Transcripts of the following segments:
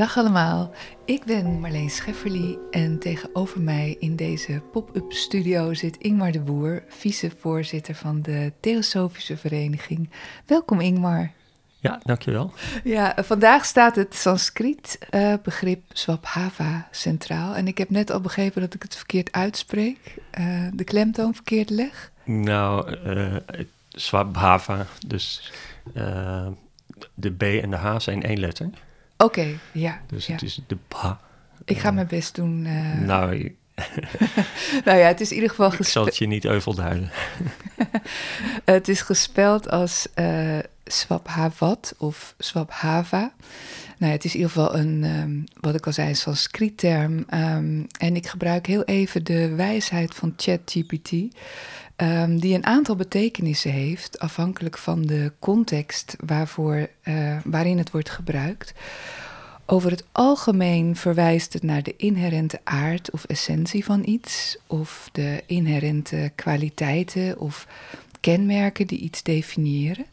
Dag allemaal, ik ben Marleen Schefferly en tegenover mij in deze pop-up studio zit Ingmar de Boer, vicevoorzitter van de Theosofische Vereniging. Welkom Ingmar. Ja, dankjewel. Ja, vandaag staat het Sanskriet-begrip uh, Swabhava centraal. En ik heb net al begrepen dat ik het verkeerd uitspreek, uh, de klemtoon verkeerd leg. Nou, uh, Swabhava, dus de B en de H zijn één letter. Oké, okay, ja. Dus ja. het is de Bha. Ik ga mijn best doen. Uh... Nou, nou ja, het is in ieder geval Ik zal het je niet euvel duiden. het is gespeld als uh, Swabhavat of Swabhava. Nou, het is in ieder geval een, um, wat ik al zei, een Sanskriet-term. Um, en ik gebruik heel even de wijsheid van ChatGPT, um, die een aantal betekenissen heeft, afhankelijk van de context waarvoor, uh, waarin het wordt gebruikt. Over het algemeen verwijst het naar de inherente aard of essentie van iets, of de inherente kwaliteiten of kenmerken die iets definiëren.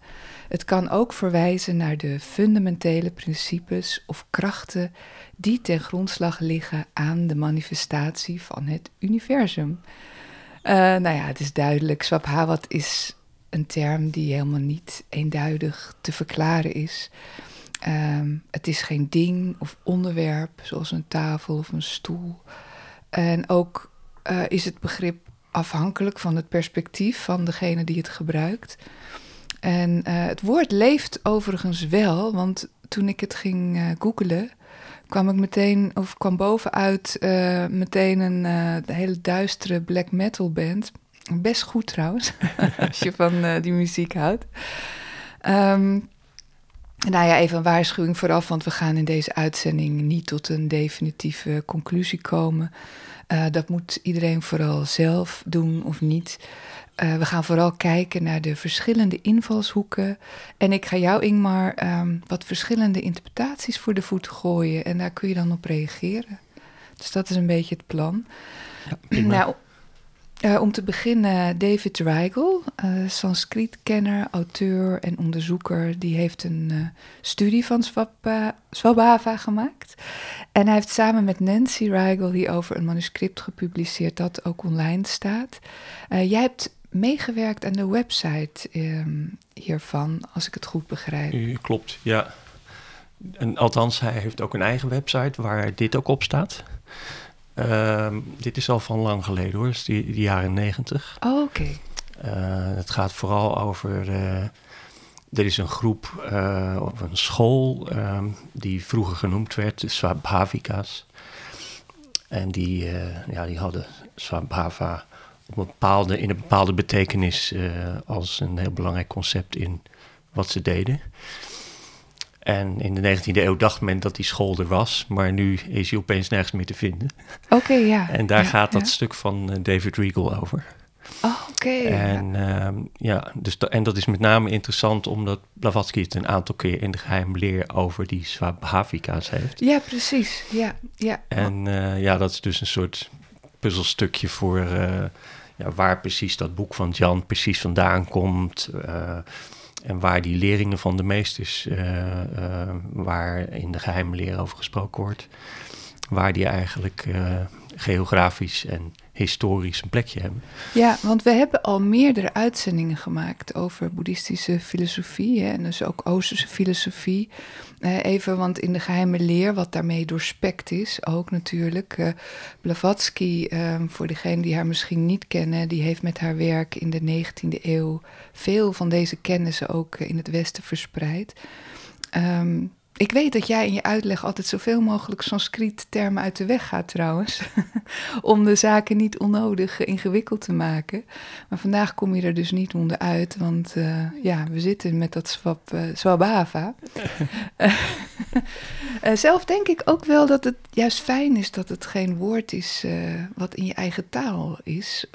Het kan ook verwijzen naar de fundamentele principes of krachten die ten grondslag liggen aan de manifestatie van het universum. Uh, nou ja, het is duidelijk, Swabhavat is een term die helemaal niet eenduidig te verklaren is. Um, het is geen ding of onderwerp, zoals een tafel of een stoel. En ook uh, is het begrip afhankelijk van het perspectief van degene die het gebruikt. En uh, het woord leeft overigens wel, want toen ik het ging uh, googelen, kwam ik meteen, of kwam bovenuit uh, meteen een hele duistere black metal band. Best goed trouwens, als je van die muziek houdt. Um, nou ja, even een waarschuwing vooraf, want we gaan in deze uitzending niet tot een definitieve conclusie komen. Dat moet iedereen vooral zelf doen of niet. Uh, we gaan vooral kijken naar de verschillende invalshoeken. En ik ga jou, Ingmar, um, wat verschillende interpretaties voor de voeten gooien. En daar kun je dan op reageren. Dus dat is een beetje het plan. Ja, nou, uh, om te beginnen David Reigel, uh, Sanskriet-kenner, auteur en onderzoeker. Die heeft een uh, studie van Swabhava gemaakt. En hij heeft samen met Nancy Reigel hierover een manuscript gepubliceerd dat ook online staat. jij hebt meegewerkt aan de website um, hiervan, als ik het goed begrijp. Klopt, ja. En althans, hij heeft ook een eigen website waar dit ook op staat. Uh, dit is al van lang geleden hoor, dus die, die jaren negentig. Oh, oké. Okay. Uh, het gaat vooral over. Uh, er is een groep uh, of een school ehm, die vroeger genoemd werd, de Swabhavika's. En die, ja, die hadden Swabhava op een bepaalde, in een bepaalde betekenis als een heel belangrijk concept in wat ze deden. En in de 19e eeuw dacht men dat die school er was, maar nu is hij opeens nergens meer te vinden. Oké, okay, ja. En daar ja, gaat dat ja. stuk van uh, David Regal over. Oh, oké. Okay, en ja, uh, ja dus en dat is met name interessant omdat Blavatsky het een aantal keer in de geheim leer over die Swabhavika's heeft. Ja, precies. Ja, ja. En uh, ja, dat is dus een soort puzzelstukje voor ja, waar precies dat boek van Jan precies vandaan komt. En waar die leringen van de meesters, uh, uh, waar in de geheime leer over gesproken wordt, waar die eigenlijk geografisch en historisch een plekje hebben. Ja, want we hebben al meerdere uitzendingen gemaakt over boeddhistische filosofie en dus ook Oosterse filosofie. Uh, even, want in de geheime leer, wat daarmee doorspekt is, ook natuurlijk. Uh, Blavatsky, uh, voor degenen die haar misschien niet kennen, die heeft met haar werk in de 19e eeuw veel van deze kennissen ook in het Westen verspreid. Um, ik weet dat jij in je uitleg altijd zoveel mogelijk Sanskriet-termen uit de weg gaat trouwens. om de zaken niet onnodig ingewikkeld te maken. Maar vandaag kom je er dus niet onderuit, want uh, ja, we zitten met dat swab, uh, swabhava. uh, zelf denk ik ook wel dat het juist fijn is dat het geen woord is wat in je eigen taal is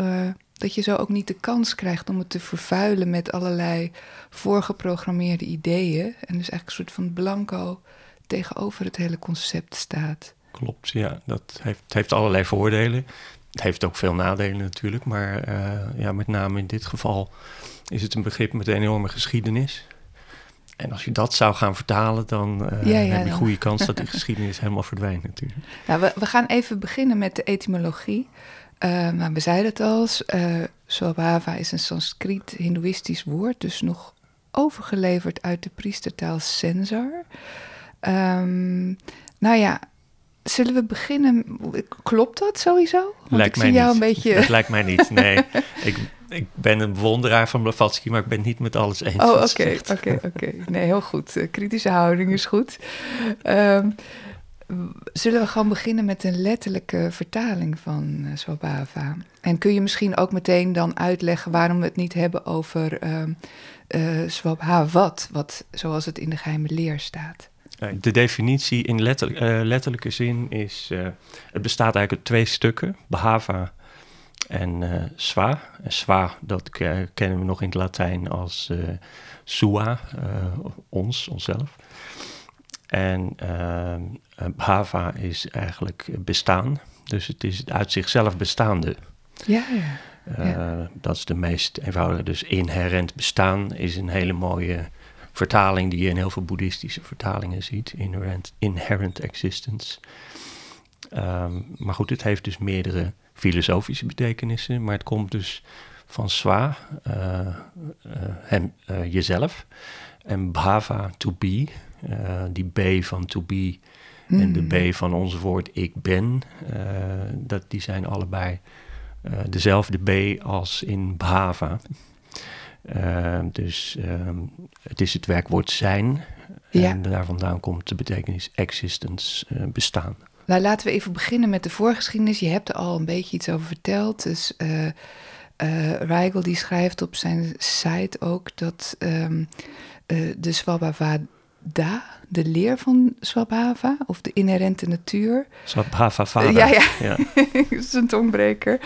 dat je zo ook niet de kans krijgt om het te vervuilen met allerlei voorgeprogrammeerde ideeën. En dus eigenlijk een soort van blanco tegenover het hele concept staat. Klopt, ja. Dat heeft, heeft allerlei voordelen. Het heeft ook veel nadelen natuurlijk, maar eh, ja, met name in dit geval is het een begrip met een enorme geschiedenis. En als je dat zou gaan vertalen, dan uh, heb je een goede kans dat die geschiedenis helemaal verdwijnt natuurlijk. Ja, we, we gaan even beginnen met de etymologie. Uh, maar we zeiden het al, uh, Swabhava is een Sanskriet-Hindoeïstisch woord, dus nog overgeleverd uit de priestertaal Sensar. Um, nou ja, zullen we beginnen? Klopt dat sowieso? Want lijkt ik zie mij jou niet. een beetje. Dat lijkt mij niet. Nee, ik, ik ben een bewonderaar van Blavatsky, maar ik ben het niet met alles eens. Oh, oké, oké, oké. Nee, heel goed. Uh, kritische houding is goed. Um, Zullen we gewoon beginnen met een letterlijke vertaling van uh, Swabhava? En kun je misschien ook meteen dan uitleggen waarom we het niet hebben over uh, uh, Swabhavat, wat zoals het in de geheime leer staat? De definitie in letter, letterlijke zin is: het bestaat eigenlijk uit twee stukken, Bahava en Swa. En Swa, dat kennen we nog in het Latijn als Sua, ons, onszelf. En uh, Bhava is eigenlijk bestaan. Dus het is uit zichzelf bestaande. Ja, ja. Uh, Dat is de meest eenvoudige. Dus inherent bestaan is een hele mooie vertaling die je in heel veel boeddhistische vertalingen ziet. Inherent, inherent existence. Um, maar goed, het heeft dus meerdere filosofische betekenissen. Maar het komt dus van swa, uh, hem, jezelf. En bhava, to be. Uh, die B van to be en de hmm. B van ons woord ik ben, uh, dat, die zijn allebei uh, dezelfde B als in Bhava. dus um, het is het werkwoord zijn. Ja. En daar vandaan komt de betekenis existence, bestaan. Nou, laten we even beginnen met de voorgeschiedenis. Je hebt er al een beetje iets over verteld. Dus uh, die schrijft op zijn site ook dat um, de Swabhava Da, de leer van Swabhava, of de inherente natuur. Swabhava Vada. Ja, ja, ja. dat is een tongbreker.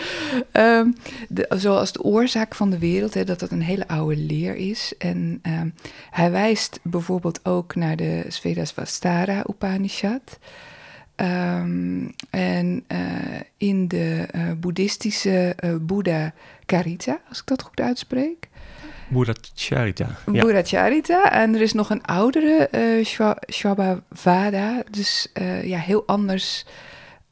Um, de, zoals de oorzaak van de wereld, hè, dat dat een hele oude leer is. En um, hij wijst bijvoorbeeld ook naar de Svedasvastara Upanishad. Um, en uh, in de uh, boeddhistische uh, Boeddha Karita, als ik dat goed uitspreek. Buddhacharita. Ja. Charita. En er is nog een oudere uh, Shwabhavada. Dus uh, ja, heel anders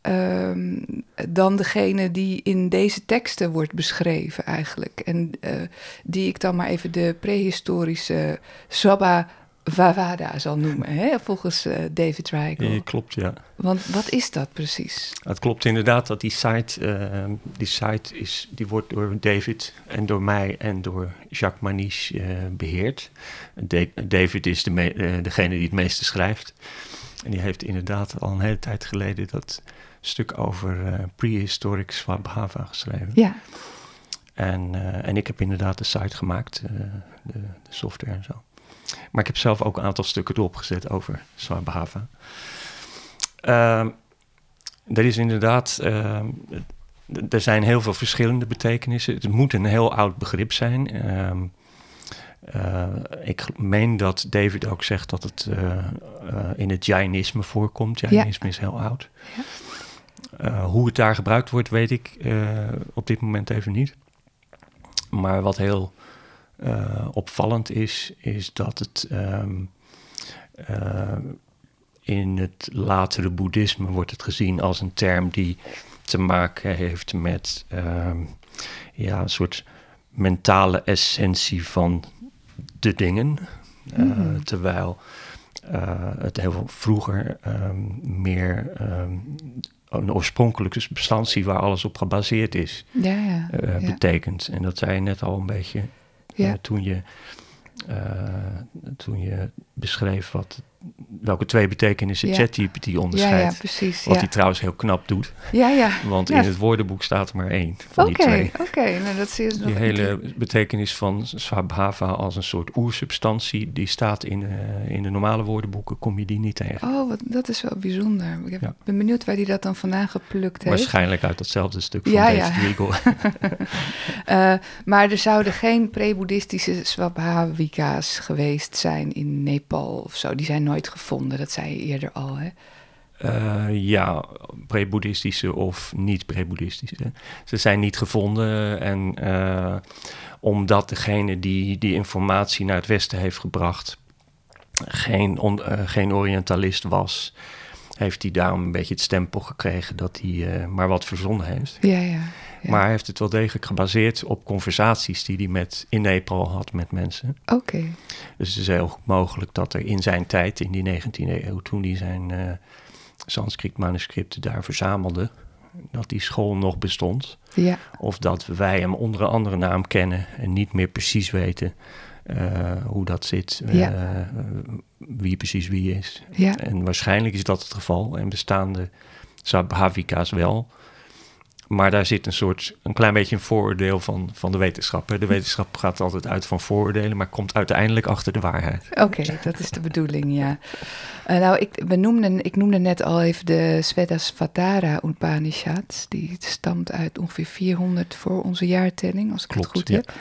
um, dan degene die in deze teksten wordt beschreven eigenlijk. En uh, die ik dan maar even de prehistorische Swabha Vavada zal noemen, hè? volgens uh, David Reigel. Ja, klopt, ja. Want wat is dat precies? Het klopt inderdaad dat die site, uh, die site is, die wordt door David en door mij en door Jacques Maniche uh, beheerd. De David is de degene die het meeste schrijft. En die heeft inderdaad al een hele tijd geleden dat stuk over prehistoric Swabhava geschreven. Ja. En, en ik heb inderdaad de site gemaakt, de, de software en zo. Maar ik heb zelf ook een aantal stukken erop gezet over Swabhava. Uh, er is inderdaad, uh, er zijn heel veel verschillende betekenissen. Het moet een heel oud begrip zijn. Uh, uh, ik meen dat David ook zegt dat het uh, in het Jainisme voorkomt. Jainisme ja. is heel oud. Ja. hoe het daar gebruikt wordt, weet ik op dit moment even niet. Maar wat heel uh, opvallend is, is dat het um, uh, in het latere boeddhisme wordt het gezien als een term die te maken heeft met um, ja, een soort mentale essentie van de dingen. Mm -hmm. terwijl het heel vroeger um, meer een oorspronkelijke substantie waar alles op gebaseerd is, ja, ja, betekent. En dat zei je net al een beetje ja. Uh, toen, je, uh, toen je beschreef wat welke twee betekenissen Ja. ChatGPT onderscheidt. ja, precies. Wat hij trouwens heel knap doet. ja, ja. Want in het woordenboek staat er maar één van die twee. oké. Nou, dat nog Die hele betekenis van Swabhava als een soort oersubstantie, die staat in, eh, in de normale woordenboeken, kom je die niet tegen. Oh, wat, dat is wel bijzonder. Ik heb- ben benieuwd waar hij dat dan vandaan geplukt heeft. Waarschijnlijk uit datzelfde stuk van Ja, David. Eh, maar er zouden geen pre-boeddhistische Swabhavika's geweest zijn in Nepal of zo. Die zijn nooit gevonden, dat zei je eerder al. Hè? Eh, ja, pre-boeddhistische of niet pre-boeddhistische. Ze zijn niet gevonden en eh, omdat degene die die informatie naar het Westen heeft gebracht geen, on- eh, geen Orientalist was, heeft hij daarom een beetje het stempel gekregen dat hij maar wat verzonnen heeft. Ja, ja. Ja. Maar hij heeft het wel degelijk gebaseerd op conversaties die hij met, in Nepal had met mensen. Oké, Dus het is heel goed mogelijk dat er in zijn tijd, in die 19e eeuw, toen hij zijn eh Sanskriet manuscripten daar verzamelde, dat die school nog bestond. ja. Of dat wij hem onder een andere naam kennen en niet meer precies weten eh, hoe dat zit, eh, Ja. eh, wie precies wie is. ja. En waarschijnlijk is dat het geval en bestaan de Sabhavika's wel. Maar daar zit een soort, een klein beetje een vooroordeel van, van de wetenschap. De wetenschap gaat altijd uit van vooroordelen, maar komt uiteindelijk achter de waarheid. Oké, dat is de bedoeling, ja. Eh, nou, ik, we noemden, ik noemde net al even de Svedasvatara Upanishad. Die stamt uit ongeveer 400 voor onze jaartelling, als ik het Klopt, goed ja. heb.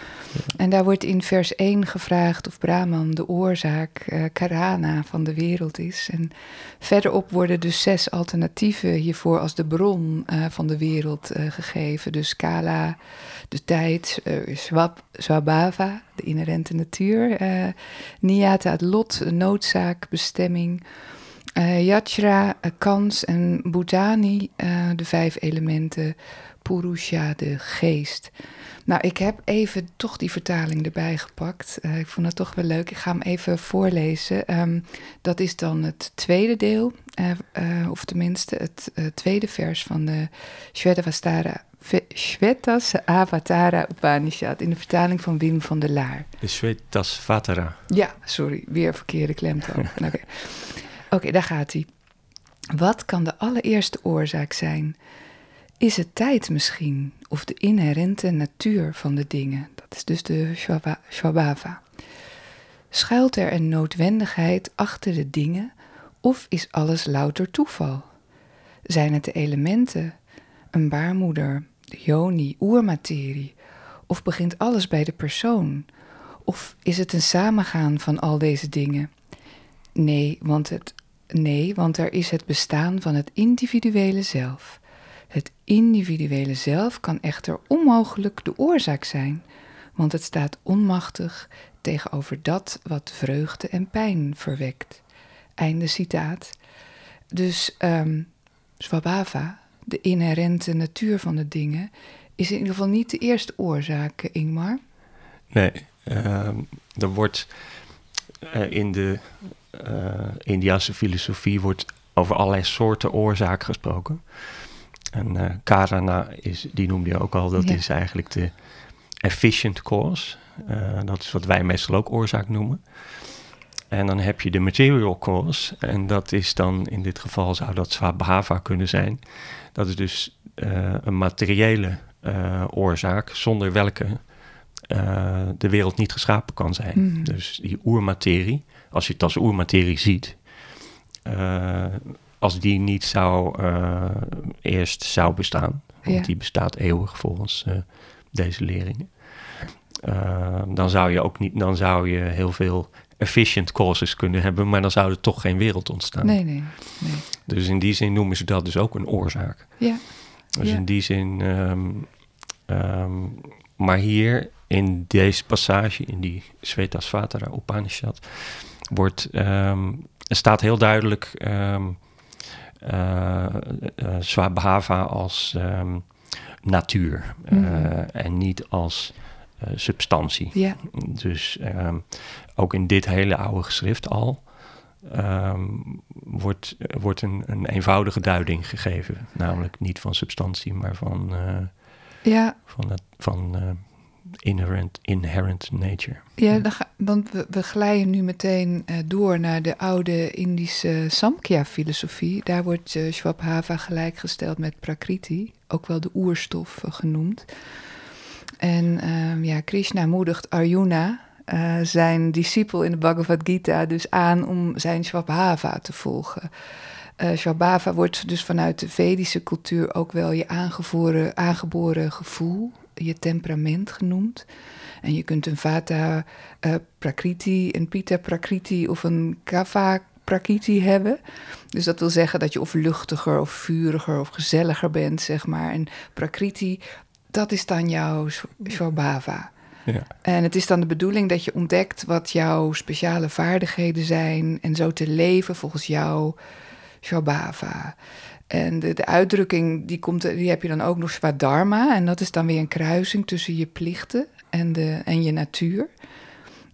En daar wordt in vers 1 gevraagd of Brahman de oorzaak, eh, Karana, van de wereld is. En verderop worden dus zes alternatieven hiervoor als de bron eh, van de wereld gegeven. Dus Kala, de tijd, Swab, Swabhava, de inherente natuur, eh Niyata, het lot, noodzaak, bestemming. eh Yajra, eh, kans en Bhutani, de vijf elementen. Purusha, de geest. Nou, ik heb even toch die vertaling erbij gepakt. Ik vond het toch wel leuk. Ik ga hem even voorlezen. Ehm, dat is dan het tweede deel, of tenminste het tweede vers van de Shvetavastara. Shvetas Avatara Upanishad in de vertaling van Wim van der Laar. De Svetasvatara. Ja, sorry, weer verkeerde klemtoon. Oké, daar gaat hij. Wat kan de allereerste oorzaak zijn? Is het tijd misschien, of de inherente natuur van de dingen? Dat is dus de Shwabhava. Schuilt er een noodwendigheid achter de dingen, of is alles louter toeval? Zijn het de elementen, een baarmoeder, de yoni, oermaterie, of begint alles bij de persoon? Of is het een samengaan van al deze dingen? Nee, want, het, nee, want er is het bestaan van het individuele zelf. Het individuele zelf kan echter onmogelijk de oorzaak zijn, want het staat onmachtig tegenover dat wat vreugde en pijn verwekt. Einde citaat. Dus um, Swabhava, de inherente natuur van de dingen, is in ieder geval niet de eerste oorzaak, Ingmar. Nee, ehm, er wordt eh, in de uh, Indiase filosofie wordt over allerlei soorten oorzaak gesproken. En uh, Karana is, die noemde je ook al, dat Ja. is eigenlijk de efficient cause. Dat is wat wij meestal ook oorzaak noemen. En dan heb je de material cause. En dat is dan, in dit geval zou dat Swabhava kunnen zijn. Dat is dus uh, een materiële uh, oorzaak, zonder welke uh, de wereld niet geschapen kan zijn. Mhm. Dus die oermaterie, als je het als oermaterie ziet, als die niet zou eerst zou bestaan, want Ja. die bestaat eeuwig volgens deze leringen, uh, dan zou je ook niet, dan zou je heel veel efficient causes kunnen hebben, maar dan zou er toch geen wereld ontstaan. Nee, nee, nee. Dus in die zin noemen ze dat dus ook een oorzaak. Ja, Dus Ja. in die zin, ehm, ehm, maar hier in deze passage, in die Svetasvatara Upanishad, wordt, er staat heel duidelijk eh, eh, Swabhava als natuur eh, Mhm. en niet als eh, substantie. ja, Dus ehm, ook in dit hele oude geschrift al ehm, wordt, wordt een, een eenvoudige duiding gegeven. Namelijk niet van substantie, maar van, eh, ja, van, het, van eh, inherent, inherent nature. Ja, dan ga, want we, we glijden nu meteen uh, door naar de oude Indische Samkhya-filosofie. Daar wordt uh, gelijkgesteld met Prakriti, ook wel de oerstof genoemd. En ja, Krishna moedigt Arjuna, zijn discipel in de Bhagavad Gita, dus aan om zijn Shwabhava te volgen. Uh, wordt dus vanuit de Vedische cultuur ook wel je aangeboren, aangeboren gevoel, je temperament genoemd. En je kunt een Vata uh, Prakriti, een Pitta Prakriti of een Kava Prakriti hebben. Dus dat wil zeggen dat je of luchtiger of vuriger of gezelliger bent, zeg maar. En Prakriti, dat is dan jouw Shwabhava. Ja. En het is dan de bedoeling dat je ontdekt wat jouw speciale vaardigheden zijn en zo te leven volgens jou Shobhava. En de, de, uitdrukking, die, komt, die heb je dan ook nog Swadharma. En dat is dan weer een kruising tussen je plichten en, de, en je natuur.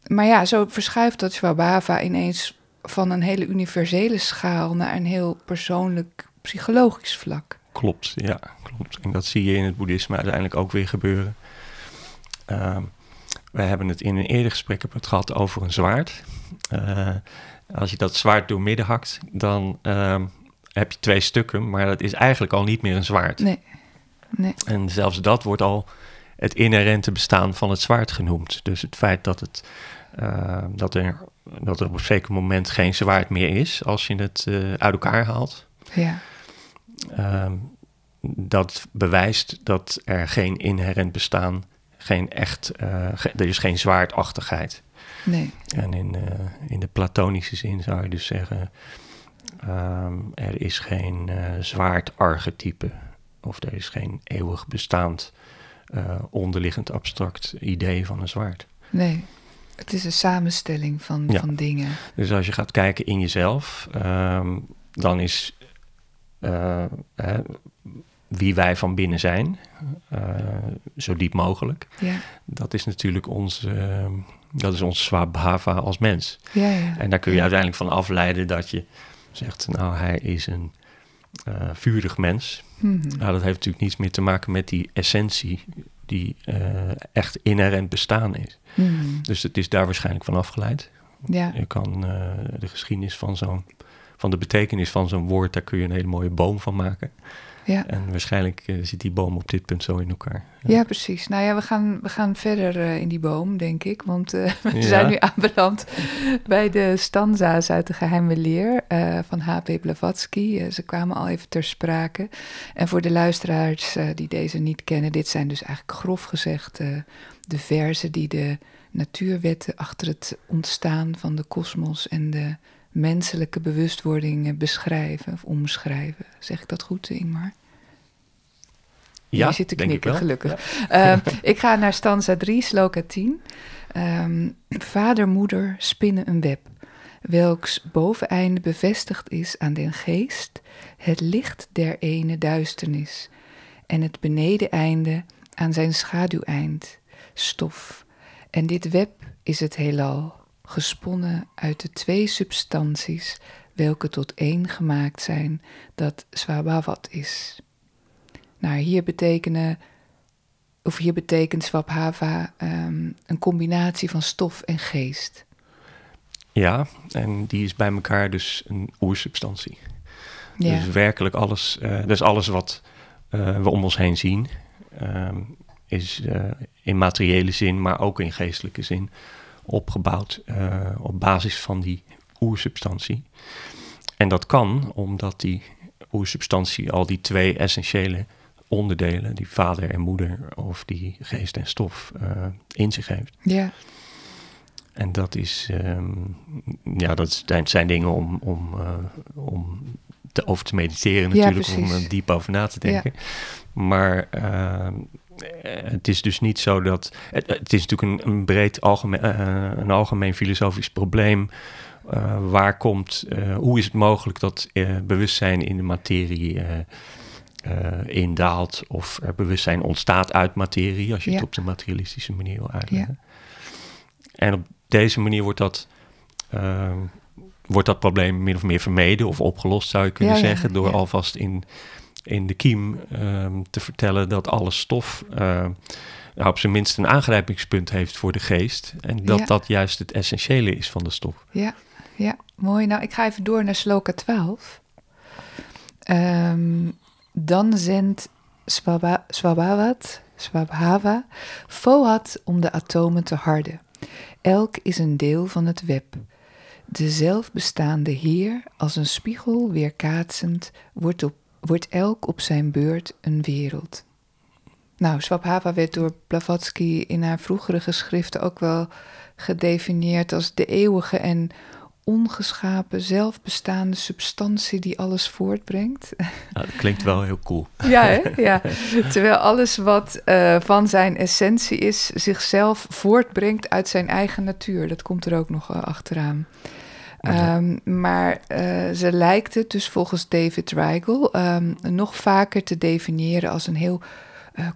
Maar ja, zo verschuift dat Shwabhava ineens van een hele universele schaal naar een heel persoonlijk psychologisch vlak. Klopt, ja, klopt. En dat zie je in het boeddhisme uiteindelijk ook weer gebeuren. Uh, we hebben het in een eerder gesprek het gehad over een zwaard. Uh, als je dat zwaard doormidden hakt, dan ehm, heb je twee stukken, maar dat is eigenlijk al niet meer een zwaard. Nee. nee. En zelfs dat wordt al het inherente bestaan van het zwaard genoemd. Dus het feit dat, het, uh, dat, er, dat er op een zeker moment geen zwaard meer is als je het uh, uit elkaar haalt. Ja. Uh, dat bewijst dat er geen inherent bestaan, geen echt, uh, er is geen zwaardachtigheid. Nee. En in, uh, in de platonische zin zou je dus zeggen, um, er is geen uh, zwaardarchetype of er is geen eeuwig bestaand onderliggend abstract idee van een zwaard. Nee, het is een samenstelling van, ja. van dingen. Dus als je gaat kijken in jezelf, um, dan is wie wij van binnen zijn, zo diep mogelijk. Ja. Dat is natuurlijk onze ehm, dat is ons swabhava als mens. Ja, ja. En daar kun je uiteindelijk van afleiden dat je zegt, nou, hij is een uh, vurig mens. Mm -hmm. Nou, dat heeft natuurlijk niets meer te maken met die essentie die uh, echt inherent bestaan is. Mm -hmm. Dus het is daar waarschijnlijk van afgeleid. Ja. Je kan uh, de geschiedenis van zo'n, van de betekenis van zo'n woord, daar kun je een hele mooie boom van maken. Ja. En waarschijnlijk uh, zit die boom op dit punt zo in elkaar. Ja, ja precies. Nou ja, we gaan, we gaan verder uh, in die boom, denk ik. Want uh, we ja. zijn nu aanbeland bij de stanza's uit de geheime leer van H.P. Blavatsky. ze kwamen al even ter sprake. En voor de luisteraars die deze niet kennen, dit zijn dus eigenlijk grof gezegd de verzen die de natuurwetten achter het ontstaan van de kosmos en de menselijke bewustwording beschrijven of omschrijven. Zeg ik dat goed, Ingmar? Ja, je zit te knikken, ik gelukkig. Ja. Uh, ik ga naar stanza 3, sloka 10. Um, vader, moeder spinnen een web, welks boveneinde bevestigd is aan den geest, het licht der ene duisternis, en het benedeneinde aan zijn schaduweind, stof. En dit web is het heelal, gesponnen uit de twee substanties, welke tot één gemaakt zijn, dat Swabhavat is. Nou, hier betekenen, of hier betekent Swabhava um, een combinatie van stof en geest. Ja, en die is bij elkaar dus een oersubstantie. Ja. Dus werkelijk alles, uh, dus alles wat uh, we om ons heen zien, um, is uh, in materiële zin, maar ook in geestelijke zin, opgebouwd op basis van die oersubstantie. En dat kan omdat die oersubstantie al die twee essentiële onderdelen, die vader en moeder of die geest en stof, uh, in zich heeft. Ja. En dat is, um, ja, dat zijn dingen om, om, uh, om te, over te mediteren natuurlijk, ja, om er diep over na te denken. Ja. Maar uh, het is dus niet zo dat, het, het is natuurlijk een, een breed algemeen, een algemeen filosofisch probleem. Uh, waar komt, uh, hoe is het mogelijk dat bewustzijn in de materie indaalt of er bewustzijn ontstaat uit materie, als je Ja. het op de materialistische manier wil uitleggen. Ja. En op deze manier wordt dat, wordt dat probleem min of meer vermeden of opgelost, zou je kunnen Ja, zeggen, door alvast in in de kiem ehm, te vertellen dat alle stof uh, op zijn minst een aangrijpingspunt heeft voor de geest. En dat dat juist het essentiële is van de stof. Ja, ja, mooi. Nou, ik ga even door naar sloka 12. Um, dan zendt Swaba, Swabhavat, Swabhava Fohat om de atomen te harden. Elk is een deel van het web. De zelfbestaande Heer, als een spiegel weerkaatsend, wordt, op, wordt elk op zijn beurt een wereld. Nou, Swabhava werd door Blavatsky in haar vroegere geschriften ook wel gedefinieerd als de eeuwige en ongeschapen, zelfbestaande substantie die alles voortbrengt. Nou, dat klinkt wel heel cool. Ja, hè? ja. terwijl alles wat uh, van zijn essentie is, zichzelf voortbrengt uit zijn eigen natuur. Dat komt er ook nog uh, achteraan. Um, maar uh, ze lijkt het dus volgens David Reigel um, nog vaker te definiëren als een heel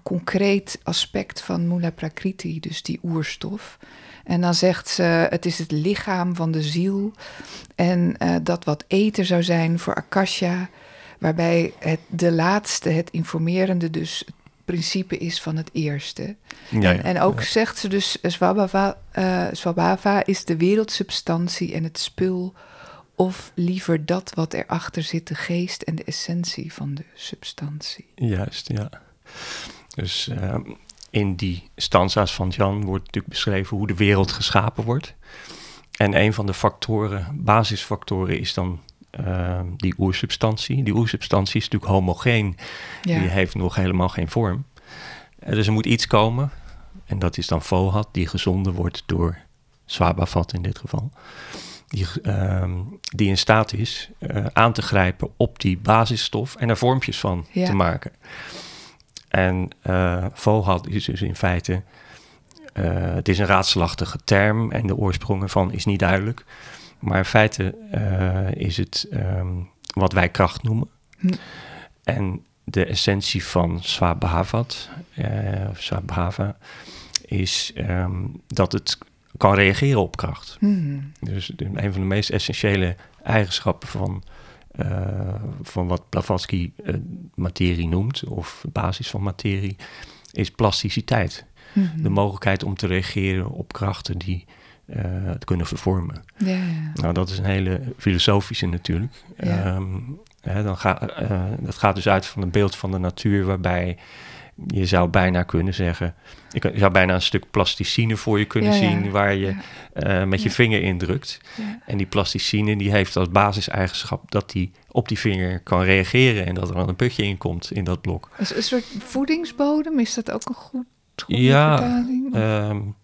concreet aspect van Mula Prakriti, dus die oerstof. En dan zegt ze: het is het lichaam van de ziel. En uh, dat wat eten zou zijn voor Akasha, waarbij het, de laatste, het informerende, dus principe is van het eerste. Ja, ja. En, en, ook ja. zegt ze dus: Swabhava, uh, Swabhava is de wereldsubstantie en het spul. Of liever dat wat erachter zit, de geest en de essentie van de substantie. Juist, ja. Dus uh, in die stanza's van Jan wordt natuurlijk beschreven hoe de wereld geschapen wordt. En een van de factoren, basisfactoren, is dan uh, die oersubstantie. Die oersubstantie is natuurlijk homogeen. Ja. Die heeft nog helemaal geen vorm. Uh, dus er moet iets komen. En dat is dan Fohat, die gezonden wordt door Swabavat in dit geval. Die, uh, die in staat is uh, aan te grijpen op die basisstof en er vormpjes van ja. te maken. En uh, Vohad is dus in feite, het is een raadselachtige term en de oorsprong ervan is niet duidelijk. Maar in feite uh, is het um, wat wij kracht noemen. Hm. En de essentie van Swabhavat, of Swabhava, is um, dat het kan reageren op kracht. Hm. Dus de, een van de meest essentiële eigenschappen van uh, van wat Blavatsky uh, materie noemt, of basis van materie, is plasticiteit. -hmm. De mogelijkheid om te reageren op krachten die uh, het kunnen vervormen. Nou, dat is een hele filosofische natuurlijk. Yeah. Um, hè, dan ga, dat gaat dus uit van een beeld van de natuur waarbij je zou bijna kunnen zeggen, je zou bijna een stuk plasticine voor je kunnen ja, zien ja. waar je ja. uh, met je vinger indrukt. En die plasticine die heeft als basiseigenschap dat die op die vinger kan reageren en dat er dan een putje in komt in dat blok. Een soort voedingsbodem, is dat ook een goed ja, um,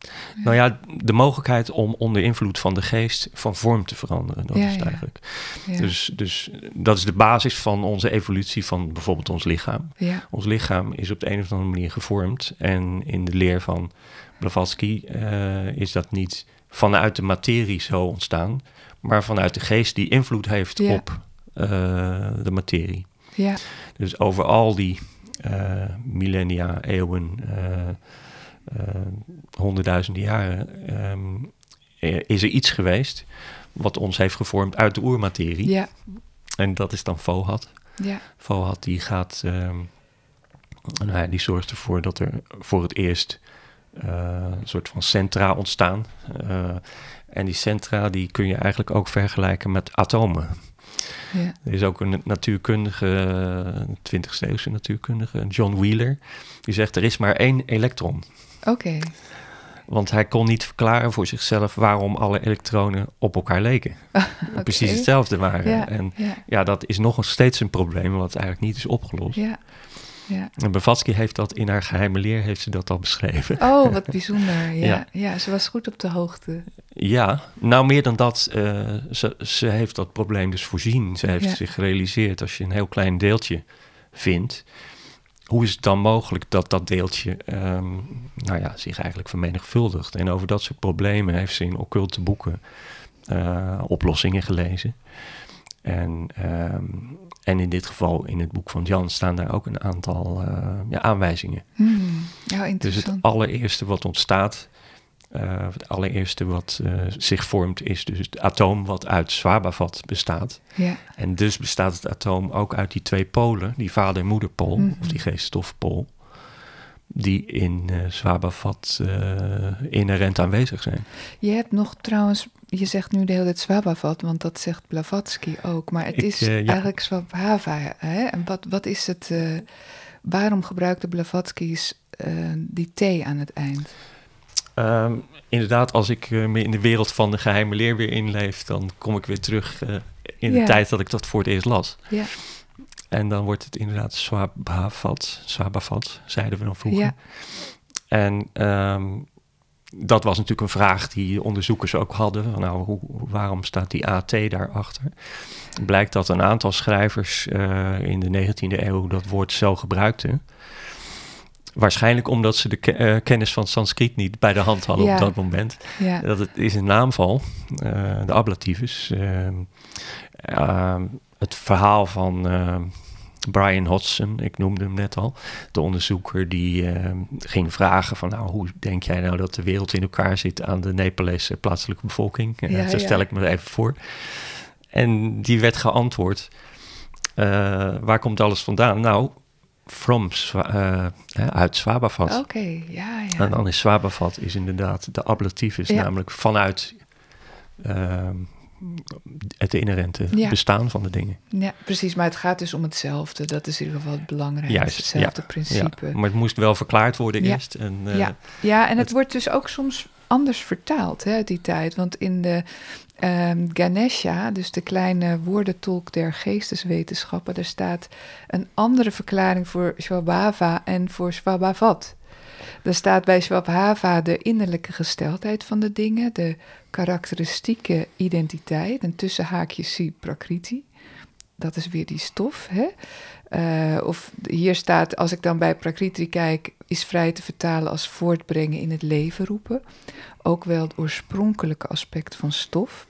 nou ja, de mogelijkheid om onder invloed van de geest van vorm te veranderen. Dat ja, is het eigenlijk. Ja. Dus, dus dat is de basis van onze evolutie van bijvoorbeeld ons lichaam. Ja. Ons lichaam is op de een of andere manier gevormd. En in de leer van Blavatsky uh, is dat niet vanuit de materie zo ontstaan, maar vanuit de geest die invloed heeft op uh, de materie. Ja. Dus over al die millennia, eeuwen, uh, uh, honderdduizenden jaren, um, is er iets geweest wat ons heeft gevormd uit de oermaterie. Ja. En dat is dan Fohat. Ja. Fohat die gaat, um, nou ja, die zorgt ervoor dat er voor het eerst een soort van centra ontstaan. en die centra die kun je eigenlijk ook vergelijken met atomen. Ja. Er is ook een natuurkundige, 20e eeuwse natuurkundige, John Wheeler, die zegt er is maar één elektron. Oké. Okay. Want hij kon niet verklaren voor zichzelf waarom alle elektronen op elkaar leken. okay. Precies hetzelfde waren. Ja, en ja. ja. dat is nog steeds een probleem wat eigenlijk niet is opgelost. Ja. Ja. En Blavatsky heeft dat in haar geheime leer heeft ze dat al beschreven. Oh, wat bijzonder. Ja, ja. ja ze was goed op de hoogte. Ja, nou meer dan dat. Uh, ze, ze heeft dat probleem dus voorzien. Ze heeft ja. zich gerealiseerd als je een heel klein deeltje vindt. Hoe is het dan mogelijk dat dat deeltje um, nou ja, zich eigenlijk vermenigvuldigt? En over dat soort problemen heeft ze in occulte boeken uh, oplossingen gelezen. En, um, en in dit geval, in het boek van Jan, staan daar ook een aantal uh, ja, aanwijzingen. Hmm, ja, dus het allereerste wat ontstaat Uh, het allereerste wat uh, zich vormt is dus het atoom wat uit Swabavat bestaat. Ja. En dus bestaat het atoom ook uit die twee polen, die vader- en moederpool, Mhm. of die geeststofpool, die in uh, inherent aanwezig zijn. Je hebt nog trouwens, je zegt nu de hele tijd Swabavat, want dat zegt Blavatsky ook, maar het Ik, is ja. eigenlijk Swabhava. Hè? En wat, wat is het, waarom gebruikte Blavatsky's die T aan het eind? Um, inderdaad, als ik uh, me in de wereld van de geheime leer weer inleef, dan kom ik weer terug uh, in ja. de tijd dat ik dat voor het eerst las. Ja. En dan wordt het inderdaad Swabavat, Swabavat, zeiden we dan vroeger. Ja. En um, dat was natuurlijk een vraag die onderzoekers ook hadden. Van, nou, hoe, waarom staat die AT daarachter? Blijkt dat een aantal schrijvers uh, in de 19e eeuw dat woord zo gebruikten. Waarschijnlijk omdat ze de ke uh, kennis van Sanskriet niet bij de hand hadden ja. op dat moment. Ja. Dat het is een naamval, uh, de ablativus. Uh, het verhaal van Brian Hodgson, ik noemde hem net al. De onderzoeker die ging vragen van... nou, hoe denk jij nou dat de wereld in elkaar zit... aan de Nepalese plaatselijke bevolking? Ja, zo stel ja. ik me even voor. En die werd geantwoord... waar komt alles vandaan? Nou, from uh, uit Swabavat. Oké, okay, ja, ja. En dan is Swabavat is inderdaad de ablativus, Ja. namelijk vanuit uh, het inherente Ja. bestaan van de dingen. Ja, precies. Maar het gaat dus om hetzelfde. Dat is in ieder geval het belangrijkste. Juist, hetzelfde ja, principe. Ja, maar het moest wel verklaard worden eerst. En, uh, ja. ja, en het, het- wordt dus ook soms anders vertaald hè, uit die tijd. Want in de ehm, Ganesha, dus de kleine woordentolk der geesteswetenschappen, daar staat een andere verklaring voor Swabhava en voor Swabhavat. Er staat bij Swabhava de innerlijke gesteldheid van de dingen, de karakteristieke identiteit, en tussen haakjes zie prakriti. Dat is weer die stof. Hè? Eh, of hier staat, als ik dan bij prakriti kijk, is vrij te vertalen als voortbrengen in het leven roepen. Ook wel het oorspronkelijke aspect van stof.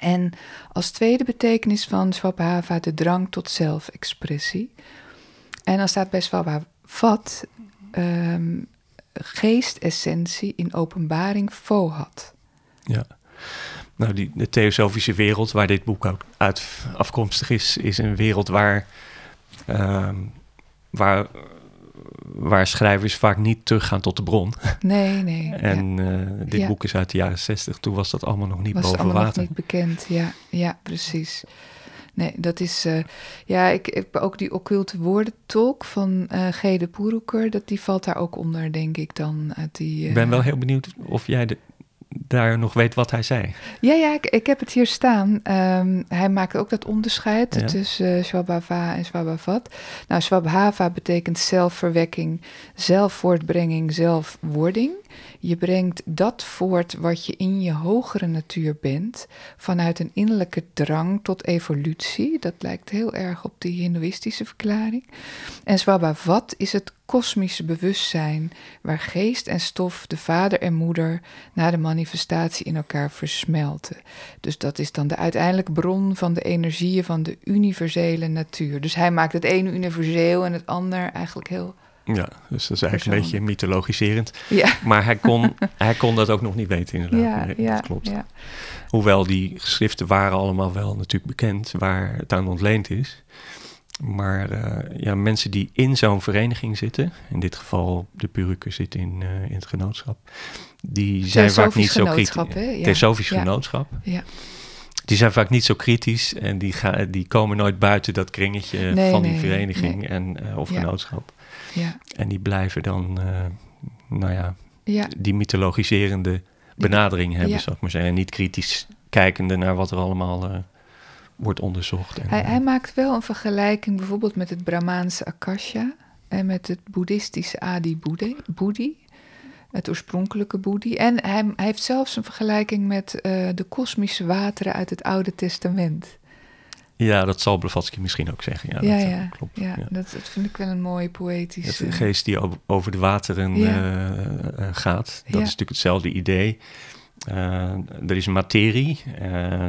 En als tweede betekenis van Swabhava de drang tot zelfexpressie. En dan staat bij Swabhavat ehm geestessentie in openbaring fohat. ja. Nou, die, de theosofische wereld waar dit boek ook uit afkomstig is, is een wereld waar, ehm, waar, waar schrijvers vaak niet teruggaan tot de bron. Nee, nee. En eh, dit Ja. boek is uit de jaren zestig. Toen was dat allemaal nog niet was boven allemaal water. nog niet bekend. Ja, ja precies. Nee, dat is. eh, ja, ik heb ook die occulte woordentolk van eh G. de Poeroeker. Dat die valt daar ook onder, denk ik dan. Uit die, Ik eh, ben wel heel benieuwd of jij de, daar nog weet wat hij zei. Ja, ja, ik, ik heb het hier staan. Ehm, hij maakt ook dat onderscheid Ja. tussen uh, Swabhava en Swabhavat. Nou, Swabhava betekent zelfverwekking, zelfvoortbrenging, zelfwording. Je brengt dat voort wat je in je hogere natuur bent, vanuit een innerlijke drang tot evolutie. Dat lijkt heel erg op die hindoeïstische verklaring. En Swabhavat is het kosmische bewustzijn, waar geest en stof, de vader en moeder, na de manifestatie in elkaar versmelten. Dus dat is dan de uiteindelijke bron van de energieën van de universele natuur. Dus hij maakt het ene universeel en het ander eigenlijk heel. Ja, dus dat is eigenlijk een beetje mythologiserend. Ja, Maar hij kon, hij kon dat ook nog niet weten inderdaad. ja, Nee, ja, dat klopt. ja. Hoewel die geschriften waren allemaal wel natuurlijk bekend waar het aan ontleend is. Maar eh, ja, mensen die in zo'n vereniging zitten, in dit geval de Puruker zit in, eh, in het genootschap, die zijn vaak niet zo kritisch. Ja. Theosofisch Ja. genootschap. Ja. Die zijn vaak niet zo kritisch en die, gaan, die komen nooit buiten dat kringetje Nee, van die nee, vereniging nee. en, eh, of Ja. genootschap. Ja, En die blijven dan, eh, nou ja, ja, die mythologiserende benadering hebben, Ja. zou ik maar zeggen. En niet kritisch kijkende naar wat er allemaal eh, wordt onderzocht. En, Hij, eh, hij maakt wel een vergelijking bijvoorbeeld met het Brahmaanse Akasha en met het boeddhistische Adi Boedi, het oorspronkelijke Boedi. En hij, hij heeft zelfs een vergelijking met de kosmische wateren uit het Oude Testament. Ja, dat zal Blavatsky misschien ook zeggen. Ja, Ja, dat, eh, ja, klopt. ja, ja. Dat, dat vind ik wel een mooie Het poëtische... is een geest die over de wateren eh, eh, gaat. Dat is natuurlijk hetzelfde idee. Er is materie,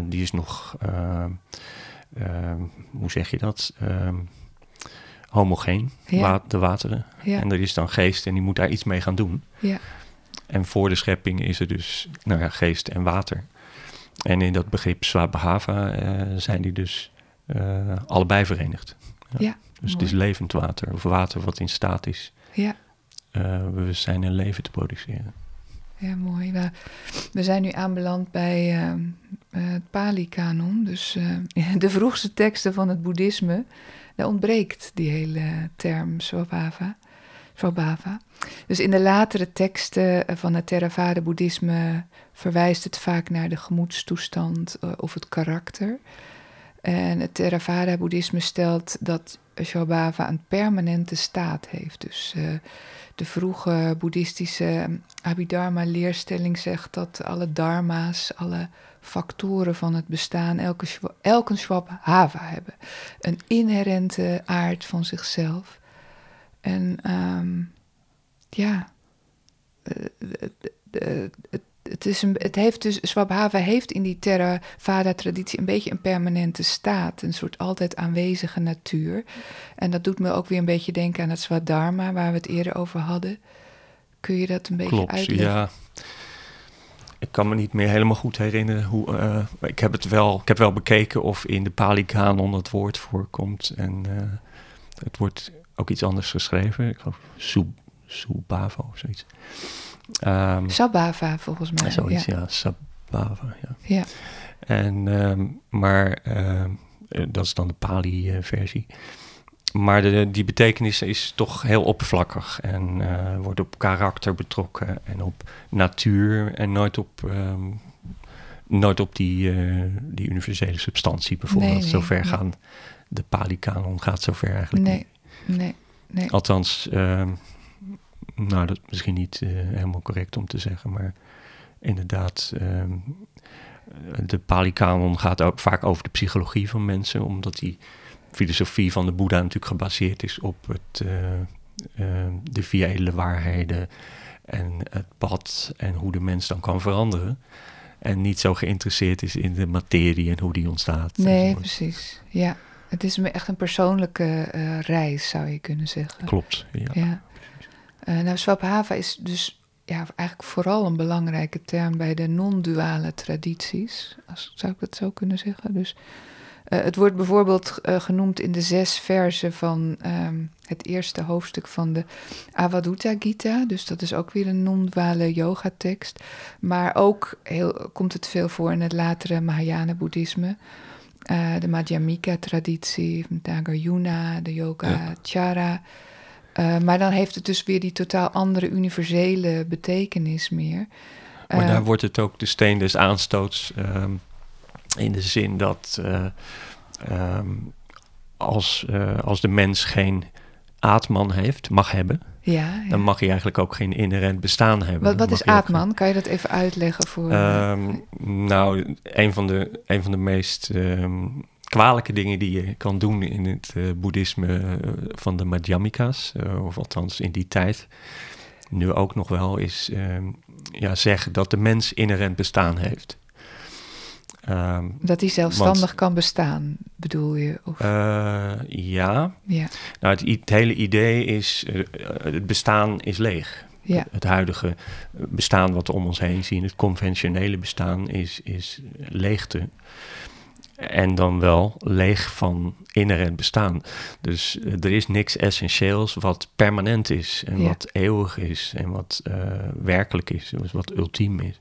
die is nog, hoe zeg je dat? Homogeen, wa- de wateren. En er is dan geest en die moet daar iets mee gaan doen. ja, En voor de schepping is er dus nou ja, geest en water. En in dat begrip Swabhava uh, zijn die dus uh, allebei verenigd. Ja, ja dus het is levend water, of water wat in staat is ja. uh, bewustzijn en leven te produceren. Ja, mooi. We, we zijn nu aanbeland bij uh, het Pali-kanon, dus de vroegste teksten van het boeddhisme. Daar ontbreekt die hele term Swabhava. Swabhava. Dus in de latere teksten van het Theravada-boeddhisme verwijst het vaak naar de gemoedstoestand of het karakter. En het Theravada-boeddhisme stelt dat Swabhava een permanente staat heeft. Dus uh, de vroege boeddhistische Abhidharma-leerstelling zegt dat alle dharma's, alle factoren van het bestaan, elke, elke Swabhava hebben. Een inherente aard van zichzelf. En um, ja, het, het, is een, het heeft dus, Swabhava heeft in die Theravada-traditie een beetje een permanente staat, een soort altijd aanwezige natuur. En dat doet me ook weer een beetje denken aan het Swadharma, waar we het eerder over hadden. Kun je dat een beetje Klopt, uitleggen? ja. Ik kan me niet meer helemaal goed herinneren hoe. Uh, ik heb het wel, ik heb wel bekeken of in de Pali-kanon het woord voorkomt. En uh, het wordt ook iets anders geschreven. Ik geloof Subhava of zoiets. Um, Sabhava volgens mij. Zoiets, ja, ja Sabhava, ja. ja. En, um, maar um, dat is dan de Pali-versie. Maar de, die betekenis is toch heel oppervlakkig en uh, wordt op karakter betrokken en op natuur en nooit op, nooit op die, uh, die universele substantie bijvoorbeeld. Nee, nee, zover nee. gaan, de Pali-kanon gaat zover eigenlijk nee, niet. Nee, nee. Althans, nou, dat is misschien niet uh, helemaal correct om te zeggen, maar inderdaad, um, de Pali-kanon gaat ook vaak over de psychologie van mensen, omdat die filosofie van de Boeddha natuurlijk gebaseerd is op het, uh, uh, de vier edele waarheden en het pad en hoe de mens dan kan veranderen. En niet zo geïnteresseerd is in de materie en hoe die ontstaat. Nee, precies. Ja, het is echt een persoonlijke uh, reis, zou je kunnen zeggen. Klopt, ja. ja. Uh, nou, Swabhava is dus ja, eigenlijk vooral een belangrijke term bij de non-duale tradities. Als, zou ik dat zo kunnen zeggen? Dus uh, het wordt bijvoorbeeld uh, genoemd in de zes versen van um, het eerste hoofdstuk van de Avadutta Gita. Dus dat is ook weer een non-duale yoga-tekst. Maar ook heel, komt het veel voor in het latere Mahayana-boeddhisme. Uh, de Madhyamika-traditie, Nagarjuna, de Yoga-chara. Ja. Uh, maar dan heeft het dus weer die totaal andere universele betekenis meer. Maar uh, daar wordt het ook de steen des aanstoots um, in de zin dat uh, um, als, als de mens geen aatman heeft, mag hebben, ja, ja. dan mag hij eigenlijk ook geen inherent bestaan hebben. Wat, wat is aatman? Geen... Kan je dat even uitleggen voor? Um, nou, een van de, een van de meest kwalijke dingen die je kan doen in het uh, boeddhisme uh, van de Madhyamikas, uh, of althans in die tijd, nu ook nog wel, is ja, zeggen dat de mens inherent bestaan heeft. Um, dat hij zelfstandig want, kan bestaan, bedoel je? Of? ja. ja. Nou, het, het, hele idee is, het bestaan is leeg. Ja. Het huidige bestaan wat we om ons heen zien, het conventionele bestaan, is, is leegte. En dan wel leeg van inherent bestaan. Dus uh, er is niks essentieels wat permanent is. En Ja. wat eeuwig is. En wat uh, werkelijk is. Dus wat ultiem is.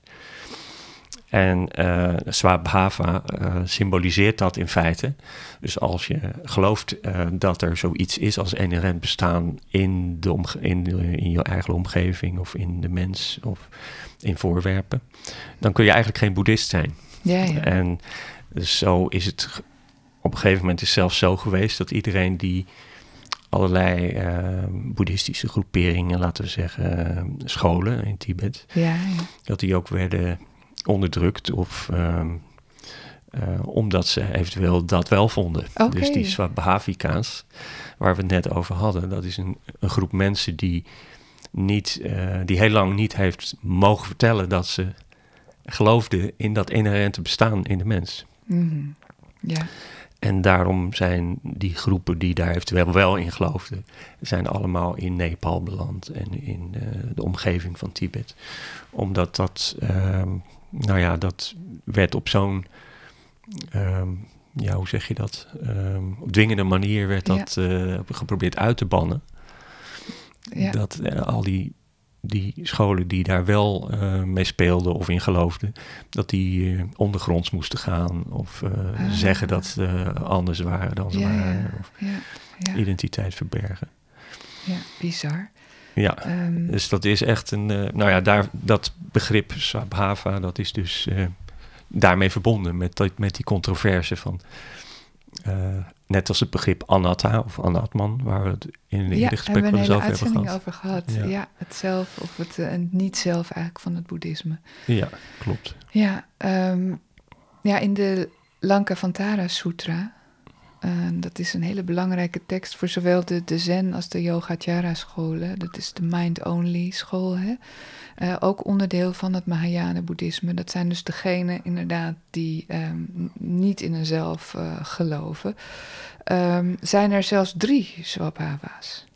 En uh, Swabhava symboliseert dat in feite. Dus als je gelooft dat er zoiets is als inherent bestaan in, de in, de, in je eigen omgeving of in de mens of in voorwerpen, dan kun je eigenlijk geen boeddhist zijn. Ja, ja. En dus zo is het op een gegeven moment is zelfs zo geweest dat iedereen die allerlei uh, boeddhistische groeperingen, laten we zeggen, uh, scholen in Tibet, ja, ja. dat die ook werden onderdrukt of um, uh, omdat ze eventueel dat wel vonden. Okay. Dus die Swabhavika's, waar we het net over hadden, dat is een, een groep mensen die, niet, uh, die heel lang niet heeft mogen vertellen dat ze geloofden in dat inherente bestaan in de mens. Mm -hmm. Ja. En daarom zijn die groepen die daar eventueel wel in geloofden, zijn allemaal in Nepal beland en in uh, de omgeving van Tibet. Omdat dat, ehm, nou ja, dat werd op zo'n, ehm, ja, hoe zeg je dat? Um, op dwingende manier werd dat uh, geprobeerd uit te bannen. Ja. Dat uh, al die die scholen die daar wel uh, mee speelden of in geloofden, dat die uh, ondergronds moesten gaan of uh, ah. zeggen dat ze anders waren dan ze ja, waren. Of ja, ja. identiteit verbergen. Ja, bizar. Ja, um, dus dat is echt een, nou ja, daar, dat begrip Swabhava, dat is dus daarmee verbonden met, met die controverse van Net als het begrip anatta of anatman, waar we het in een ja, gesprek we zelf hebben gehad. over gehad. Ja. ja. het zelf of het uh, niet-zelf eigenlijk van het boeddhisme. Ja, klopt. Ja, um, ja in de Lankavantara Sutra, uh, dat is een hele belangrijke tekst voor zowel de, de Zen als de Yogacara scholen. Dat is de mind-only school, hè? Uh, ook onderdeel van het Mahayana boeddhisme. Dat zijn dus degenen inderdaad die um, niet in een zelf uh, geloven. Um, zijn er zelfs drie Swabhava's.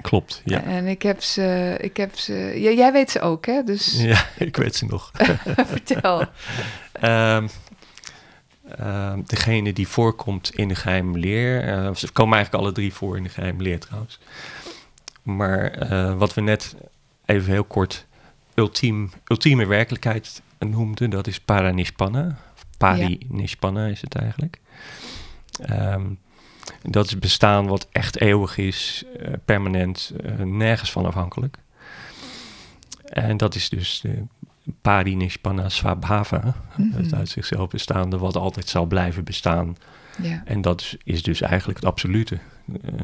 Klopt, ja. En ik heb ze, ik heb ze, ja, jij weet ze ook, hè? Dus... Ja, ik weet ze nog. Vertel. um, uh, degene die voorkomt in de geheime leer. Uh, ze komen eigenlijk alle drie voor in de geheime leer trouwens. Maar uh, wat we net even heel kort ultiem, ultieme werkelijkheid noemden, dat is paranishpanna. Parinishpanna is het eigenlijk. Um, dat is bestaan wat echt eeuwig is, permanent, nergens van afhankelijk. En dat is dus de Parinishpanna Swabhava, mm -hmm. het uit zichzelf bestaande, wat altijd zal blijven bestaan. Ja. En dat is, is, dus eigenlijk het absolute. Uh,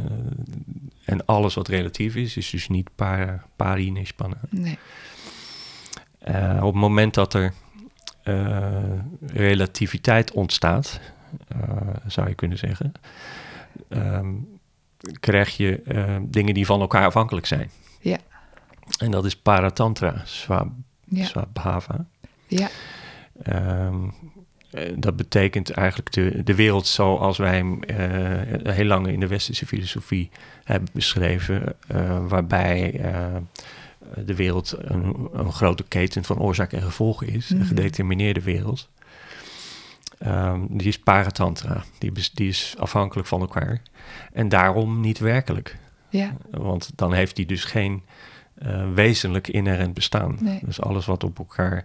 en alles wat relatief is, is dus niet para, Parinishpanna. Nee. Uh, op het moment dat er uh, relativiteit ontstaat, zou je kunnen zeggen, um, krijg je dingen die van elkaar afhankelijk zijn. Ja. En dat is paratantra, swab ja. Swabhava. Ja. Um, dat betekent eigenlijk de, de wereld zoals wij hem uh, heel lang in de westerse filosofie hebben beschreven, uh, waarbij uh, de wereld een, een, grote keten van oorzaak en gevolg is, Mhm. een gedetermineerde wereld. Um, die is paratantra, die, die is afhankelijk van elkaar en daarom niet werkelijk. Ja. Want dan heeft die dus geen uh, wezenlijk inherent bestaan. Nee. Dus alles wat op elkaar,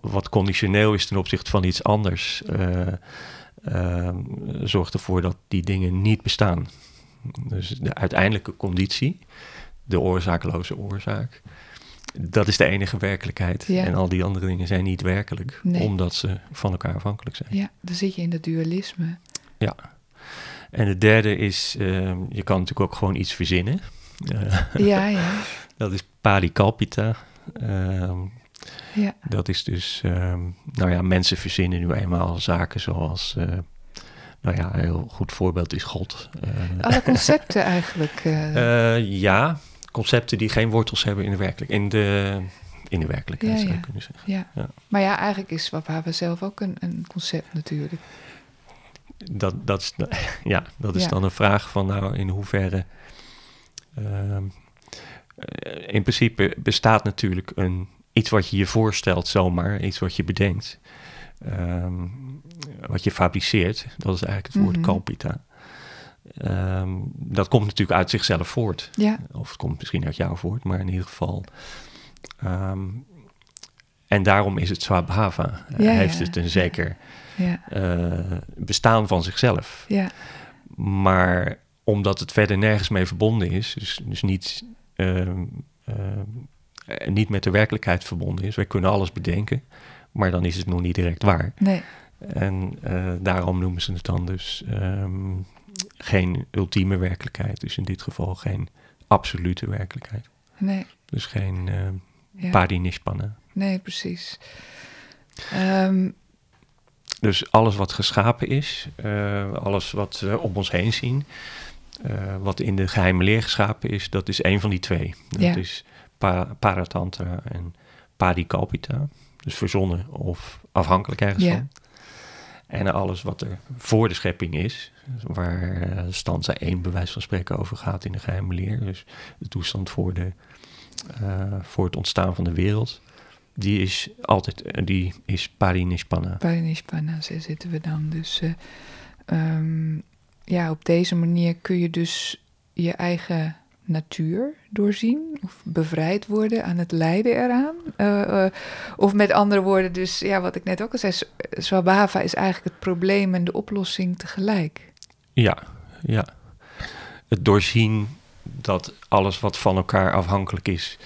wat conditioneel is ten opzichte van iets anders, uh, uh, zorgt ervoor dat die dingen niet bestaan. Dus de uiteindelijke conditie, de oorzaakloze oorzaak, dat is de enige werkelijkheid. Ja. En al die andere dingen zijn niet werkelijk, nee. omdat ze van elkaar afhankelijk zijn. Ja, dan zit je in dat dualisme. Ja. En de derde is, ehm, je kan natuurlijk ook gewoon iets verzinnen. ja, ja. Dat is parikalpita. Uh, ja. Dat is dus, um, nou ja, mensen verzinnen nu eenmaal zaken zoals, uh, nou ja, een heel goed voorbeeld is God. Uh, Alle concepten eigenlijk. Uh. ja, concepten die geen wortels hebben in de, werkelijk, in de, in de werkelijkheid, ja, zou ja. je kunnen zeggen. Ja. ja. Maar ja, eigenlijk is Swabhava zelf ook een, een concept natuurlijk. Dat, dat is, ja, dat is dan een vraag van, nou, in hoeverre... ehm, eh, in principe bestaat natuurlijk een, iets wat je je voorstelt zomaar, iets wat je bedenkt, ehm, wat je fabriceert. Dat is eigenlijk het woord Mhm. kalpita. Ehm, dat komt natuurlijk uit zichzelf voort. Ja, Of het komt misschien uit jou voort, maar in ieder geval. ehm, en daarom is het Swabhava. Ja, heeft ja. het een zeker ja, eh, bestaan van zichzelf. ja. Maar omdat het verder nergens mee verbonden is, dus, dus niet, eh, niet met de werkelijkheid verbonden is. Wij kunnen alles bedenken, maar dan is het nog niet direct waar. Nee, En eh, daarom noemen ze het dan dus ehm, geen ultieme werkelijkheid. Dus in dit geval geen absolute werkelijkheid. nee, Dus geen ehm ja. parinishpanna. nee, precies. Ehm, Dus alles wat geschapen is, eh, alles wat we om ons heen zien, eh, wat in de geheime leer geschapen is, dat is een van die twee. Dat Ja. is pa paratantra en parikalpita, dus verzonnen of afhankelijk ergens Ja. van. En alles wat er voor de schepping is, waar uh, stanza 1 bij wijze van spreken over gaat in de geheime leer. Dus de toestand voor, de, uh, voor het ontstaan van de wereld. Die is altijd, die is parinishpanna. Parinishpanna, zo zitten we dan. Dus um, ja, op deze manier kun je dus je eigen natuur doorzien of bevrijd worden aan het lijden eraan. Uh, uh, of met andere woorden, dus ja, wat ik net ook al zei, Swabhava is eigenlijk het probleem en de oplossing tegelijk. Ja, ja. Het doorzien dat alles wat van elkaar afhankelijk is,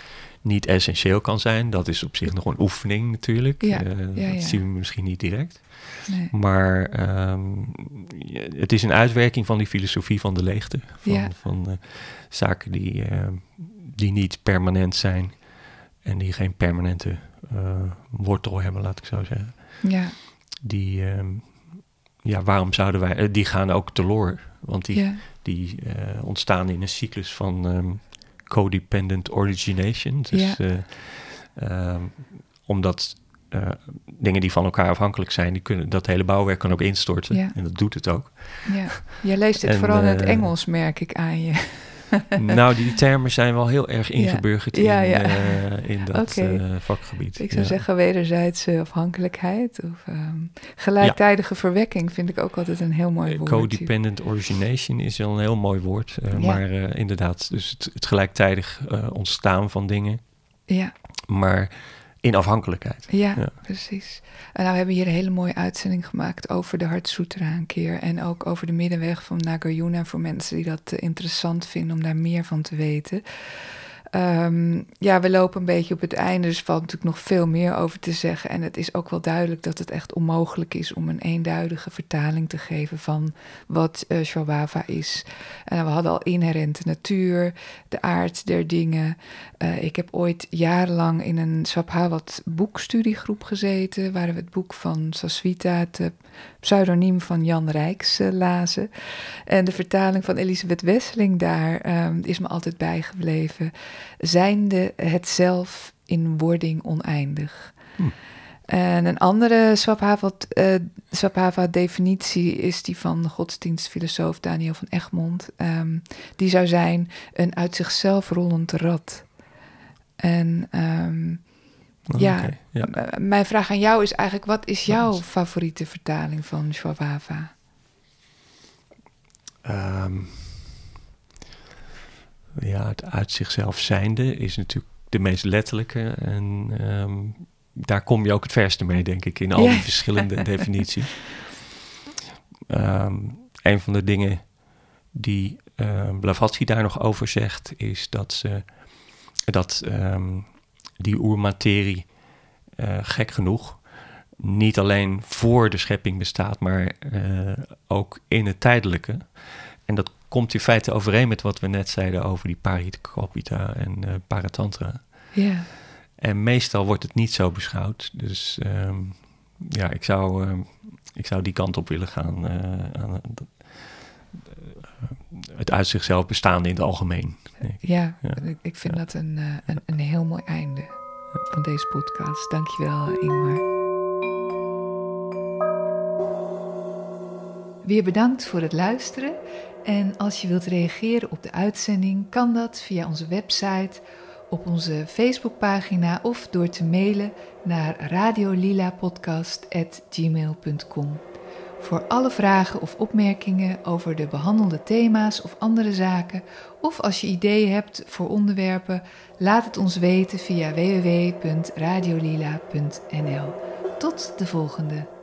niet essentieel kan zijn. Dat is op zich nog een oefening natuurlijk. Ja, uh, ja, dat zien we misschien niet direct. Nee. Maar um, het is een uitwerking van die filosofie van de leegte. Van, van uh, zaken die, uh, die niet permanent zijn en die geen permanente uh, wortel hebben, laat ik zo zeggen. Ja. Die, um, ja, waarom zouden wij, die gaan ook teloor. Want die, ja. die ontstaan in een cyclus van um, codependent origination. Dus ja. omdat uh, dingen die van elkaar afhankelijk zijn, die kunnen, dat hele bouwwerk kan ook instorten. Ja. En dat doet het ook. Ja, jij leest het En, vooral in het eh, Engels, merk ik aan je. nou, die termen zijn wel heel erg ingeburgerd Ja, in, ja. eh, in dat eh, vakgebied. Ik zou zeggen wederzijdse afhankelijkheid of ehm, gelijktijdige verwekking vind ik ook altijd een heel mooi Eh, woord. Codependent origination is wel een heel mooi woord. Maar inderdaad, dus het, het gelijktijdig ontstaan van dingen, Ja, maar in afhankelijkheid. ja, Ja. precies. En nou we hebben hier een hele mooie uitzending gemaakt over de Hartsutra een keer. En ook over de middenweg van Nagarjuna voor mensen die dat eh, interessant vinden om daar meer van te weten. Ehm, ja, we lopen een beetje op het einde, dus valt natuurlijk nog veel meer over te zeggen. En het is ook wel duidelijk dat het echt onmogelijk is om een eenduidige vertaling te geven van wat uh, is. En we hadden al inherente natuur, de aard der dingen. Uh, ik heb ooit jarenlang in een Swabhavat boekstudiegroep gezeten, waar we het boek van Saswita, uh, pseudoniem van Jan Rijks, uh, lazen. En de vertaling van Elisabeth Wesseling daar um, is me altijd bijgebleven. Zijnde het zelf in wording oneindig. Hm. En een andere Swabhava-definitie uh, is die van de godsdienstfilosoof Daniel van Egmond. Um, die zou zijn een uit zichzelf rollend rad. En um, Oh, ja, ja. mijn vraag aan jou is eigenlijk: wat is jouw favoriete vertaling van Swabhava? Um, ja, het uit zichzelf zijnde is natuurlijk de meest letterlijke. En um, daar kom je ook het verste mee, denk ik, in al Ja. die verschillende definities. Um, een van de dingen die Blavatsky daar nog over zegt, is dat, ze, dat um, die oermaterie, uh, gek genoeg, niet alleen voor de schepping bestaat, maar uh, ook in het tijdelijke. En dat komt in feite overeen met wat we net zeiden over die Parikopita en uh, Paratantra. Ja. En meestal wordt het niet zo beschouwd. Dus um, ja, ik zou, uh, ik zou die kant op willen gaan. Uh, aan, het uit zichzelf bestaande in het algemeen. Ja, ja, ik vind ja. dat een, een, een heel mooi einde van deze podcast. Dankjewel, Ingmar. Weer bedankt voor het luisteren. En als je wilt reageren op de uitzending, kan dat via onze website, op onze Facebookpagina of door te mailen naar radiolilapodcast.gmail.com. Voor alle vragen of opmerkingen over de behandelde thema's of andere zaken, of als je ideeën hebt voor onderwerpen, laat het ons weten via www.radiolila.nl. Tot de volgende!